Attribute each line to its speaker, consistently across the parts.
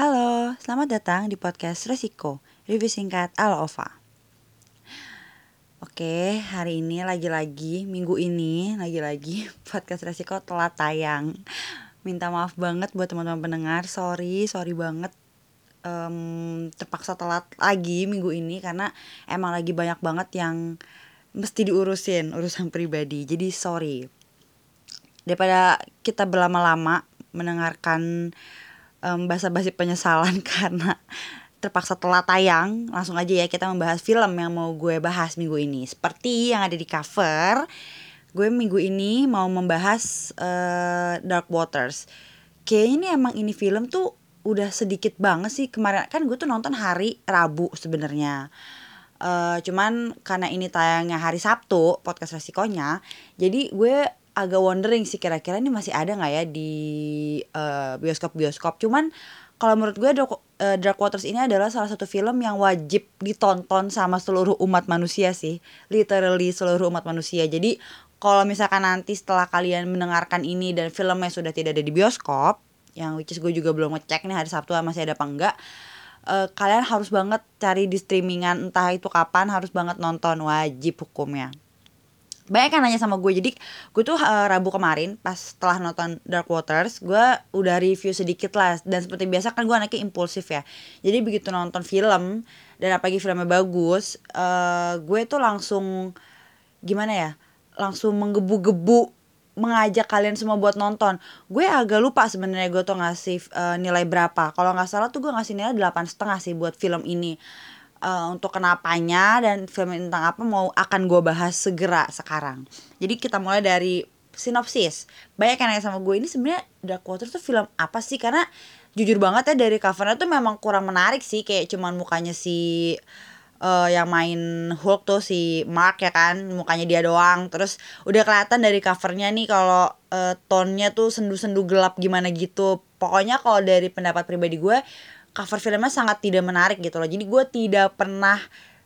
Speaker 1: Halo, selamat datang di podcast Resiko, review singkat ala Ova. Oke, hari ini lagi-lagi, minggu ini lagi-lagi podcast Resiko telat tayang. Minta maaf banget buat teman-teman pendengar, sorry, sorry banget um, terpaksa telat lagi minggu ini karena emang lagi banyak banget yang mesti diurusin urusan pribadi. Jadi sorry. Daripada kita berlama-lama mendengarkan um, basa-basi penyesalan karena terpaksa telat tayang langsung aja ya kita membahas film yang mau gue bahas minggu ini. Seperti yang ada di cover gue minggu ini mau membahas uh, Dark Waters. Kayaknya ini emang ini film tuh udah sedikit banget sih kemarin. Kan gue tuh nonton hari Rabu sebenarnya. Uh, cuman karena ini tayangnya hari Sabtu podcast resikonya jadi gue agak wondering sih kira-kira ini masih ada nggak ya di uh, bioskop-bioskop. Cuman kalau menurut gue Dark, uh, Dark Waters ini adalah salah satu film yang wajib ditonton sama seluruh umat manusia sih. Literally seluruh umat manusia. Jadi kalau misalkan nanti setelah kalian mendengarkan ini dan filmnya sudah tidak ada di bioskop, yang which is gue juga belum ngecek nih hari Sabtu masih ada apa enggak, uh, kalian harus banget cari di streamingan entah itu kapan harus banget nonton wajib hukumnya banyak kan nanya sama gue. Jadi gue tuh uh, rabu kemarin pas setelah nonton Dark Waters gue udah review sedikit lah. Dan seperti biasa kan gue anaknya impulsif ya. Jadi begitu nonton film dan apalagi filmnya bagus uh, gue tuh langsung gimana ya langsung menggebu-gebu mengajak kalian semua buat nonton. Gue agak lupa sebenarnya gue tuh ngasih uh, nilai berapa. Kalau nggak salah tuh gue ngasih nilai delapan setengah sih buat film ini uh, untuk kenapanya dan film tentang apa mau akan gue bahas segera sekarang. Jadi kita mulai dari sinopsis. Banyak yang nanya sama gue ini sebenarnya Dark Water tuh film apa sih? Karena jujur banget ya dari covernya tuh memang kurang menarik sih kayak cuman mukanya si uh, yang main Hulk tuh si Mark ya kan mukanya dia doang terus udah kelihatan dari covernya nih kalau uh, tonnya tuh sendu-sendu gelap gimana gitu pokoknya kalau dari pendapat pribadi gue cover filmnya sangat tidak menarik gitu loh. Jadi gue tidak pernah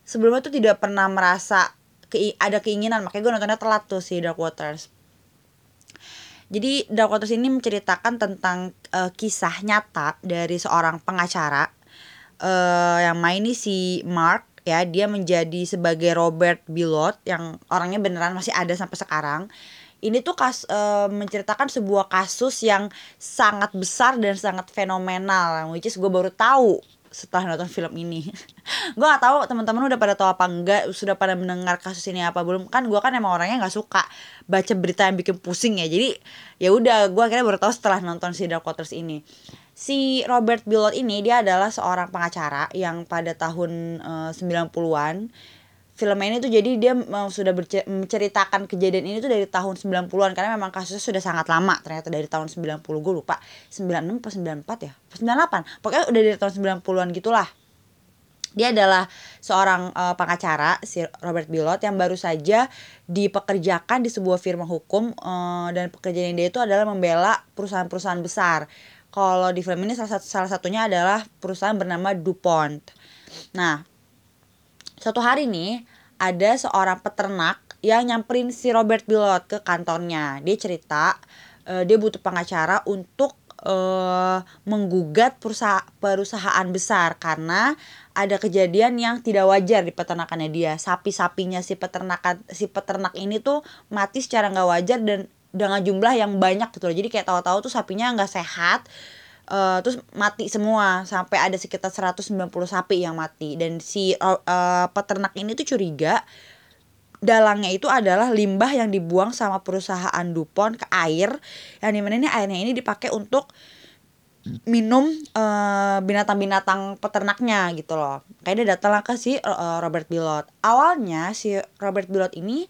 Speaker 1: sebelumnya tuh tidak pernah merasa ke, ada keinginan. Makanya gue nontonnya telat tuh si Dark Waters. Jadi Dark Waters ini menceritakan tentang uh, kisah nyata dari seorang pengacara uh, yang main ini si Mark ya. Dia menjadi sebagai Robert Bilot yang orangnya beneran masih ada sampai sekarang ini tuh kas uh, menceritakan sebuah kasus yang sangat besar dan sangat fenomenal which is gue baru tahu setelah nonton film ini. Gue gak tahu teman-teman udah pada tahu apa enggak sudah pada mendengar kasus ini apa belum. Kan gue kan emang orangnya nggak suka baca berita yang bikin pusing ya jadi ya udah gue akhirnya baru tahu setelah nonton si Dark Waters ini. Si Robert Billot ini dia adalah seorang pengacara yang pada tahun uh, 90-an film ini tuh jadi dia sudah menceritakan kejadian ini tuh dari tahun 90-an karena memang kasusnya sudah sangat lama ternyata dari tahun 90 gue lupa 96 atau 94 ya 98 pokoknya udah dari tahun 90-an gitulah dia adalah seorang uh, pengacara si Robert Bilot yang baru saja dipekerjakan di sebuah firma hukum uh, dan pekerjaan dia itu adalah membela perusahaan-perusahaan besar. Kalau di film ini salah satu salah satunya adalah perusahaan bernama DuPont. Nah, Suatu hari nih ada seorang peternak yang nyamperin si Robert Bilot ke kantornya. Dia cerita uh, dia butuh pengacara untuk uh, menggugat perusahaan, perusahaan besar karena ada kejadian yang tidak wajar di peternakannya dia. Sapi-sapinya si peternakan si peternak ini tuh mati secara nggak wajar dan dengan jumlah yang banyak gitu loh. Jadi kayak tahu-tahu tuh sapinya nggak sehat uh, terus mati semua sampai ada sekitar 190 sapi yang mati dan si uh, uh, peternak ini tuh curiga dalangnya itu adalah limbah yang dibuang sama perusahaan Dupont ke air yang di mana ini airnya ini dipakai untuk minum binatang-binatang uh, peternaknya gitu loh. Kayak dia datang ke si uh, Robert Bilot. Awalnya si Robert Bilot ini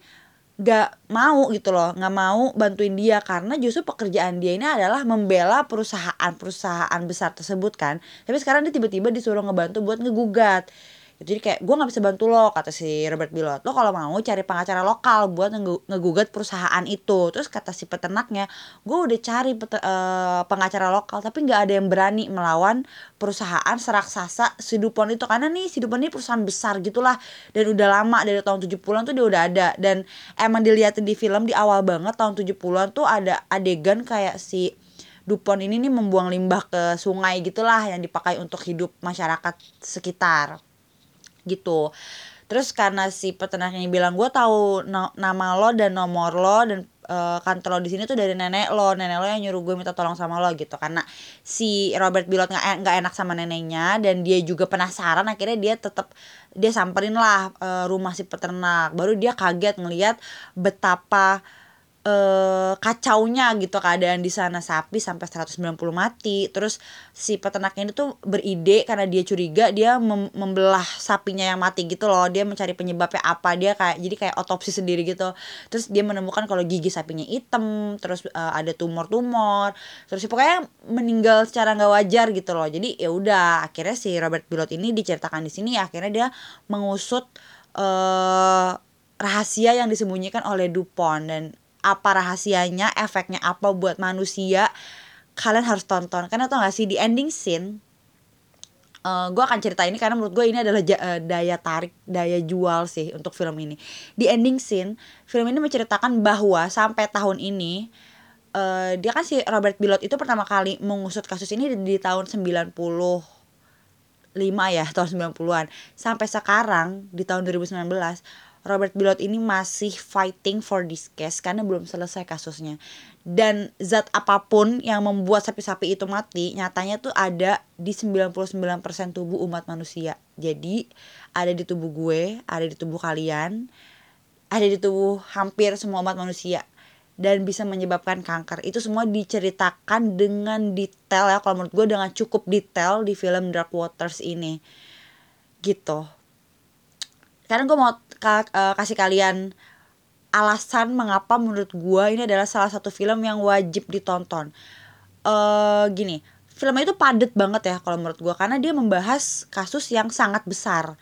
Speaker 1: gak mau gitu loh nggak mau bantuin dia. Karena justru pekerjaan dia ini adalah membela perusahaan-perusahaan besar tersebut kan. Tapi sekarang dia tiba-tiba disuruh ngebantu buat ngegugat jadi kayak gue nggak bisa bantu lo kata si Robert Bilot lo kalau mau cari pengacara lokal buat ngegugat perusahaan itu. Terus kata si peternaknya gue udah cari pete, uh, pengacara lokal tapi nggak ada yang berani melawan perusahaan seraksasa si Dupont itu. Karena nih si Dupont ini perusahaan besar gitulah. Dan udah lama dari tahun 70-an tuh dia udah ada. Dan emang dilihatin di film di awal banget tahun 70-an tuh ada adegan kayak si Dupont ini nih membuang limbah ke sungai gitulah yang dipakai untuk hidup masyarakat sekitar gitu. Terus karena si peternak ini bilang gue tahu no, nama lo dan nomor lo dan uh, kantor lo di sini tuh dari nenek lo. Nenek lo yang nyuruh gue minta tolong sama lo gitu. Karena si Robert Bilot nggak nggak enak sama neneknya dan dia juga penasaran akhirnya dia tetap dia samperin lah uh, rumah si peternak. Baru dia kaget ngelihat betapa uh, kacaunya gitu keadaan di sana. Sapi sampai 190 mati. Terus si peternaknya itu beride karena dia curiga dia mem membelah sapinya yang mati gitu loh. Dia mencari penyebabnya apa. Dia kayak jadi kayak otopsi sendiri gitu. Terus dia menemukan kalau gigi sapinya hitam terus uh, ada tumor-tumor. Terus pokoknya meninggal secara nggak wajar gitu loh. Jadi ya udah akhirnya si Robert Pilot ini diceritakan di sini akhirnya dia mengusut uh, rahasia yang disembunyikan oleh Dupont. Dan apa rahasianya efeknya apa buat manusia kalian harus tonton. Karena tau gak sih di ending scene uh, eh, gue akan cerita ini karena menurut gue ini adalah uh, daya tarik daya jual sih untuk film ini. Di ending scene film ini menceritakan bahwa sampai tahun ini uh, dia kan si Robert Bilot itu pertama kali mengusut kasus ini di, di tahun 90 ya tahun 90-an sampai sekarang di tahun 2019 Robert Bilot ini masih fighting for this case karena belum selesai kasusnya. Dan zat apa pun yang membuat sapi-sapi itu mati, nyatanya tuh ada di 99% tubuh umat manusia. Jadi, ada di tubuh gue, ada di tubuh kalian, ada di tubuh hampir semua umat manusia dan bisa menyebabkan kanker. Itu semua diceritakan dengan detail ya kalau menurut gue dengan cukup detail di film Dark Waters ini. Gitu. Sekarang gue mau ka uh, kasih kalian alasan mengapa menurut gue ini adalah salah satu film yang wajib ditonton. Uh, gini, filmnya itu padet banget ya kalau menurut gue karena dia membahas kasus yang sangat besar.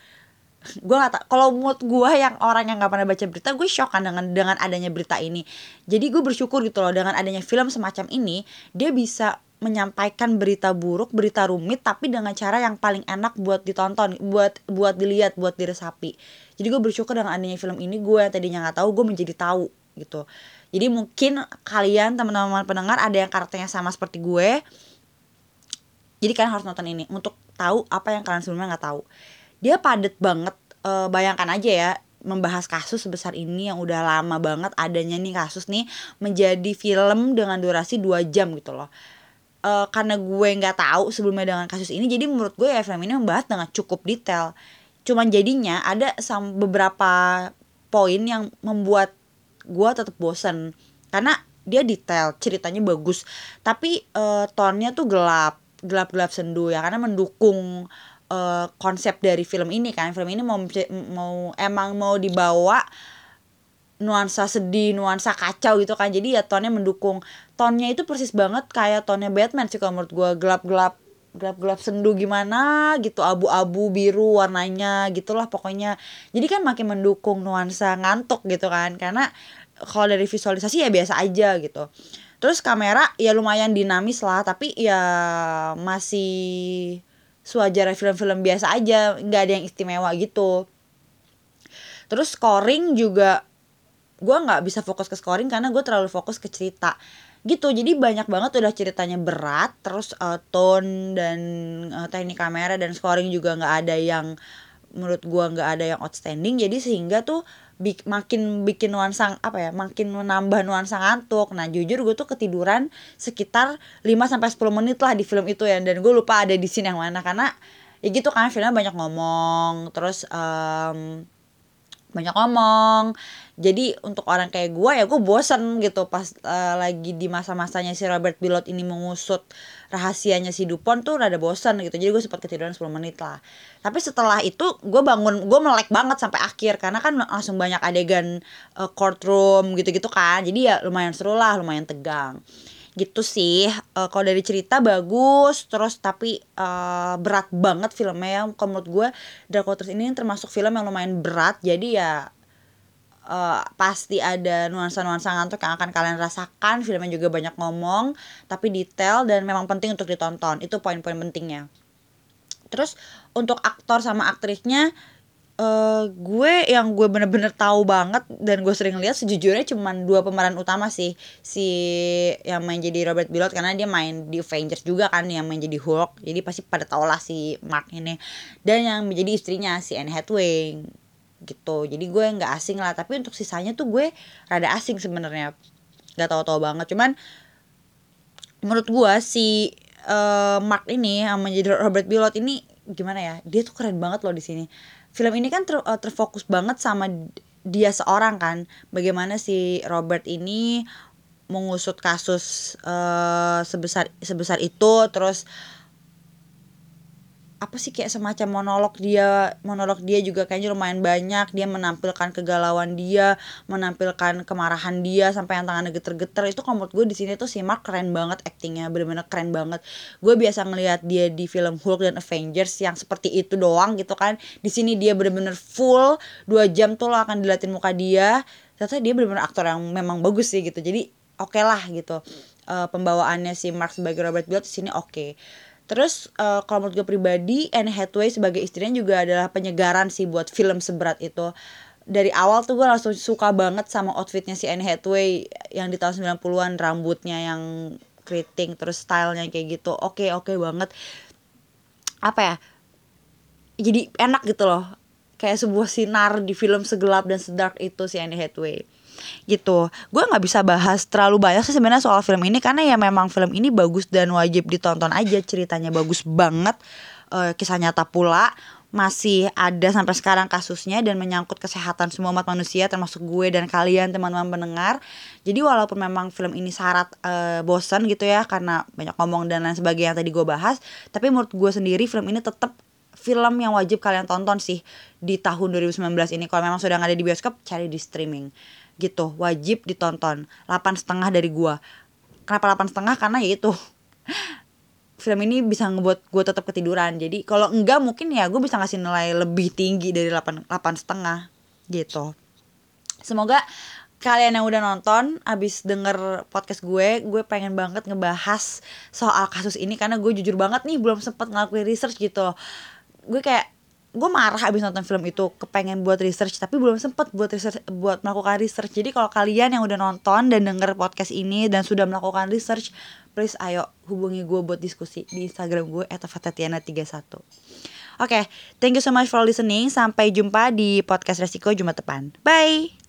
Speaker 1: gue gak kalau menurut gue yang orang yang gak pernah baca berita gue shock kan dengan dengan adanya berita ini jadi gue bersyukur gitu loh dengan adanya film semacam ini dia bisa menyampaikan berita buruk, berita rumit tapi dengan cara yang paling enak buat ditonton, buat buat dilihat, buat diresapi. Jadi gue bersyukur dengan adanya film ini gue yang tadinya nggak tahu gue menjadi tahu gitu. Jadi mungkin kalian teman-teman pendengar ada yang karakternya sama seperti gue. Jadi kalian harus nonton ini untuk tahu apa yang kalian sebelumnya nggak tahu. Dia padet banget. E, bayangkan aja ya membahas kasus sebesar ini yang udah lama banget adanya nih kasus nih menjadi film dengan durasi 2 jam gitu loh uh, karena gue nggak tahu sebelumnya dengan kasus ini jadi menurut gue film ini membahas dengan cukup detail. Cuman jadinya ada sam beberapa poin yang membuat gue tetap bosen. Karena dia detail ceritanya bagus. Tapi uh, tonnya tuh gelap gelap gelap sendu ya karena mendukung uh, konsep dari film ini kan. Film ini mau mau emang mau dibawa nuansa sedih, nuansa kacau gitu kan. Jadi ya tonnya mendukung. Tonnya itu persis banget kayak tonnya Batman sih kalau menurut gue gelap-gelap gelap-gelap sendu gimana gitu. Abu-abu biru warnanya gitulah pokoknya. Jadi kan makin mendukung nuansa ngantuk gitu kan. Karena kalau dari visualisasi ya biasa aja gitu. Terus kamera ya lumayan dinamis lah. Tapi ya masih sewajar film-film biasa aja. Nggak ada yang istimewa gitu. Terus scoring juga gue nggak bisa fokus ke scoring karena gue terlalu fokus ke cerita. Gitu jadi banyak banget udah ceritanya berat terus uh, tone dan uh, teknik kamera dan scoring juga nggak ada yang menurut gue nggak ada yang outstanding. Jadi sehingga tuh bik, makin bikin nuansa apa ya makin menambah nuansa ngantuk. Nah jujur gue tuh ketiduran sekitar 5 sampai sepuluh menit lah di film itu ya dan gue lupa ada di scene yang mana. Karena ya gitu kan filmnya banyak ngomong terus um, banyak ngomong. Jadi untuk orang kayak gue ya gue bosen gitu pas uh, lagi di masa-masanya si Robert Bilot ini mengusut rahasianya si Dupont tuh rada bosen gitu. Jadi gue sempat ketiduran 10 menit lah. Tapi setelah itu gue bangun gue melek banget sampai akhir. Karena kan langsung banyak adegan uh, courtroom gitu-gitu kan. Jadi ya lumayan seru lah lumayan tegang gitu sih. Uh, kalau dari cerita bagus terus tapi uh, berat banget filmnya ya. Kalau menurut gue Dark Waters ini termasuk film yang lumayan berat. Jadi ya uh, pasti ada nuansa-nuansa ngantuk yang akan kalian rasakan. Filmnya juga banyak ngomong tapi detail dan memang penting untuk ditonton. Itu poin-poin pentingnya. Terus untuk aktor sama aktrisnya uh, gue yang gue bener-bener tahu banget dan gue sering lihat sejujurnya cuman dua pemeran utama sih. Si yang main jadi Robert Billot karena dia main di Avengers juga kan yang main jadi Hulk. Jadi pasti pada tau lah si Mark ini. Dan yang menjadi istrinya si Anne Hathaway gitu. Jadi gue nggak asing lah. Tapi untuk sisanya tuh gue rada asing sebenarnya. Nggak tahu-tahu banget. Cuman menurut gue si uh, Mark ini yang menjadi Robert Billot ini gimana ya? Dia tuh keren banget loh di sini film ini kan ter, uh, terfokus banget sama dia seorang kan. Bagaimana si Robert ini mengusut kasus uh, sebesar sebesar itu terus apa sih kayak semacam monolog dia monolog dia juga kayaknya lumayan banyak. Dia menampilkan kegalauan dia menampilkan kemarahan dia sampai yang tangannya geter-geter. Itu kalau menurut gue di sini tuh si Mark keren banget aktingnya bener-bener keren banget. Gue biasa ngelihat dia di film Hulk dan Avengers yang seperti itu doang gitu kan. Di sini dia bener-bener full dua jam tuh lo akan diliatin muka dia. Ternyata dia bener-bener aktor yang memang bagus sih gitu. Jadi oke okay lah gitu. Uh, pembawaannya si Mark sebagai Robert Bill di sini oke. okay Terus uh, kalau menurut gue pribadi Anne Hathaway sebagai istrinya juga adalah penyegaran sih buat film seberat itu. Dari awal tuh gue langsung suka banget sama outfitnya si Anne Hathaway yang di tahun 90-an rambutnya yang keriting terus stylenya kayak gitu. Oke, okay, oke okay banget. Apa ya? Jadi enak gitu loh. Kayak sebuah sinar di film segelap dan sedark itu si Anne Hathaway gitu gue nggak bisa bahas terlalu banyak sih sebenarnya soal film ini karena ya memang film ini bagus dan wajib ditonton aja ceritanya bagus banget uh, kisah nyata pula masih ada sampai sekarang kasusnya dan menyangkut kesehatan semua umat manusia termasuk gue dan kalian teman-teman pendengar. Jadi walaupun memang film ini syarat uh, bosan gitu ya karena banyak ngomong dan lain sebagainya yang tadi gue bahas, tapi menurut gue sendiri film ini tetap film yang wajib kalian tonton sih di tahun 2019 ini. Kalau memang sudah nggak ada di bioskop, cari di streaming gitu wajib ditonton. Delapan setengah dari gua. Kenapa delapan setengah? Karena ya itu. Film ini bisa ngebuat gue tetap ketiduran. Jadi kalau enggak mungkin ya gue bisa ngasih nilai lebih tinggi dari delapan delapan setengah gitu. Semoga kalian yang udah nonton abis denger podcast gue gue pengen banget ngebahas soal kasus ini. Karena gue jujur banget nih belum sempet ngelakuin research gitu. Gue kayak gue marah abis nonton film itu kepengen buat research tapi belum sempet buat research buat melakukan research. Jadi kalau kalian yang udah nonton dan denger podcast ini dan sudah melakukan research please ayo hubungi gue buat diskusi di instagram gue @fatatiana31 oke okay, thank you so much for listening. Sampai jumpa di podcast resiko jumat depan. Bye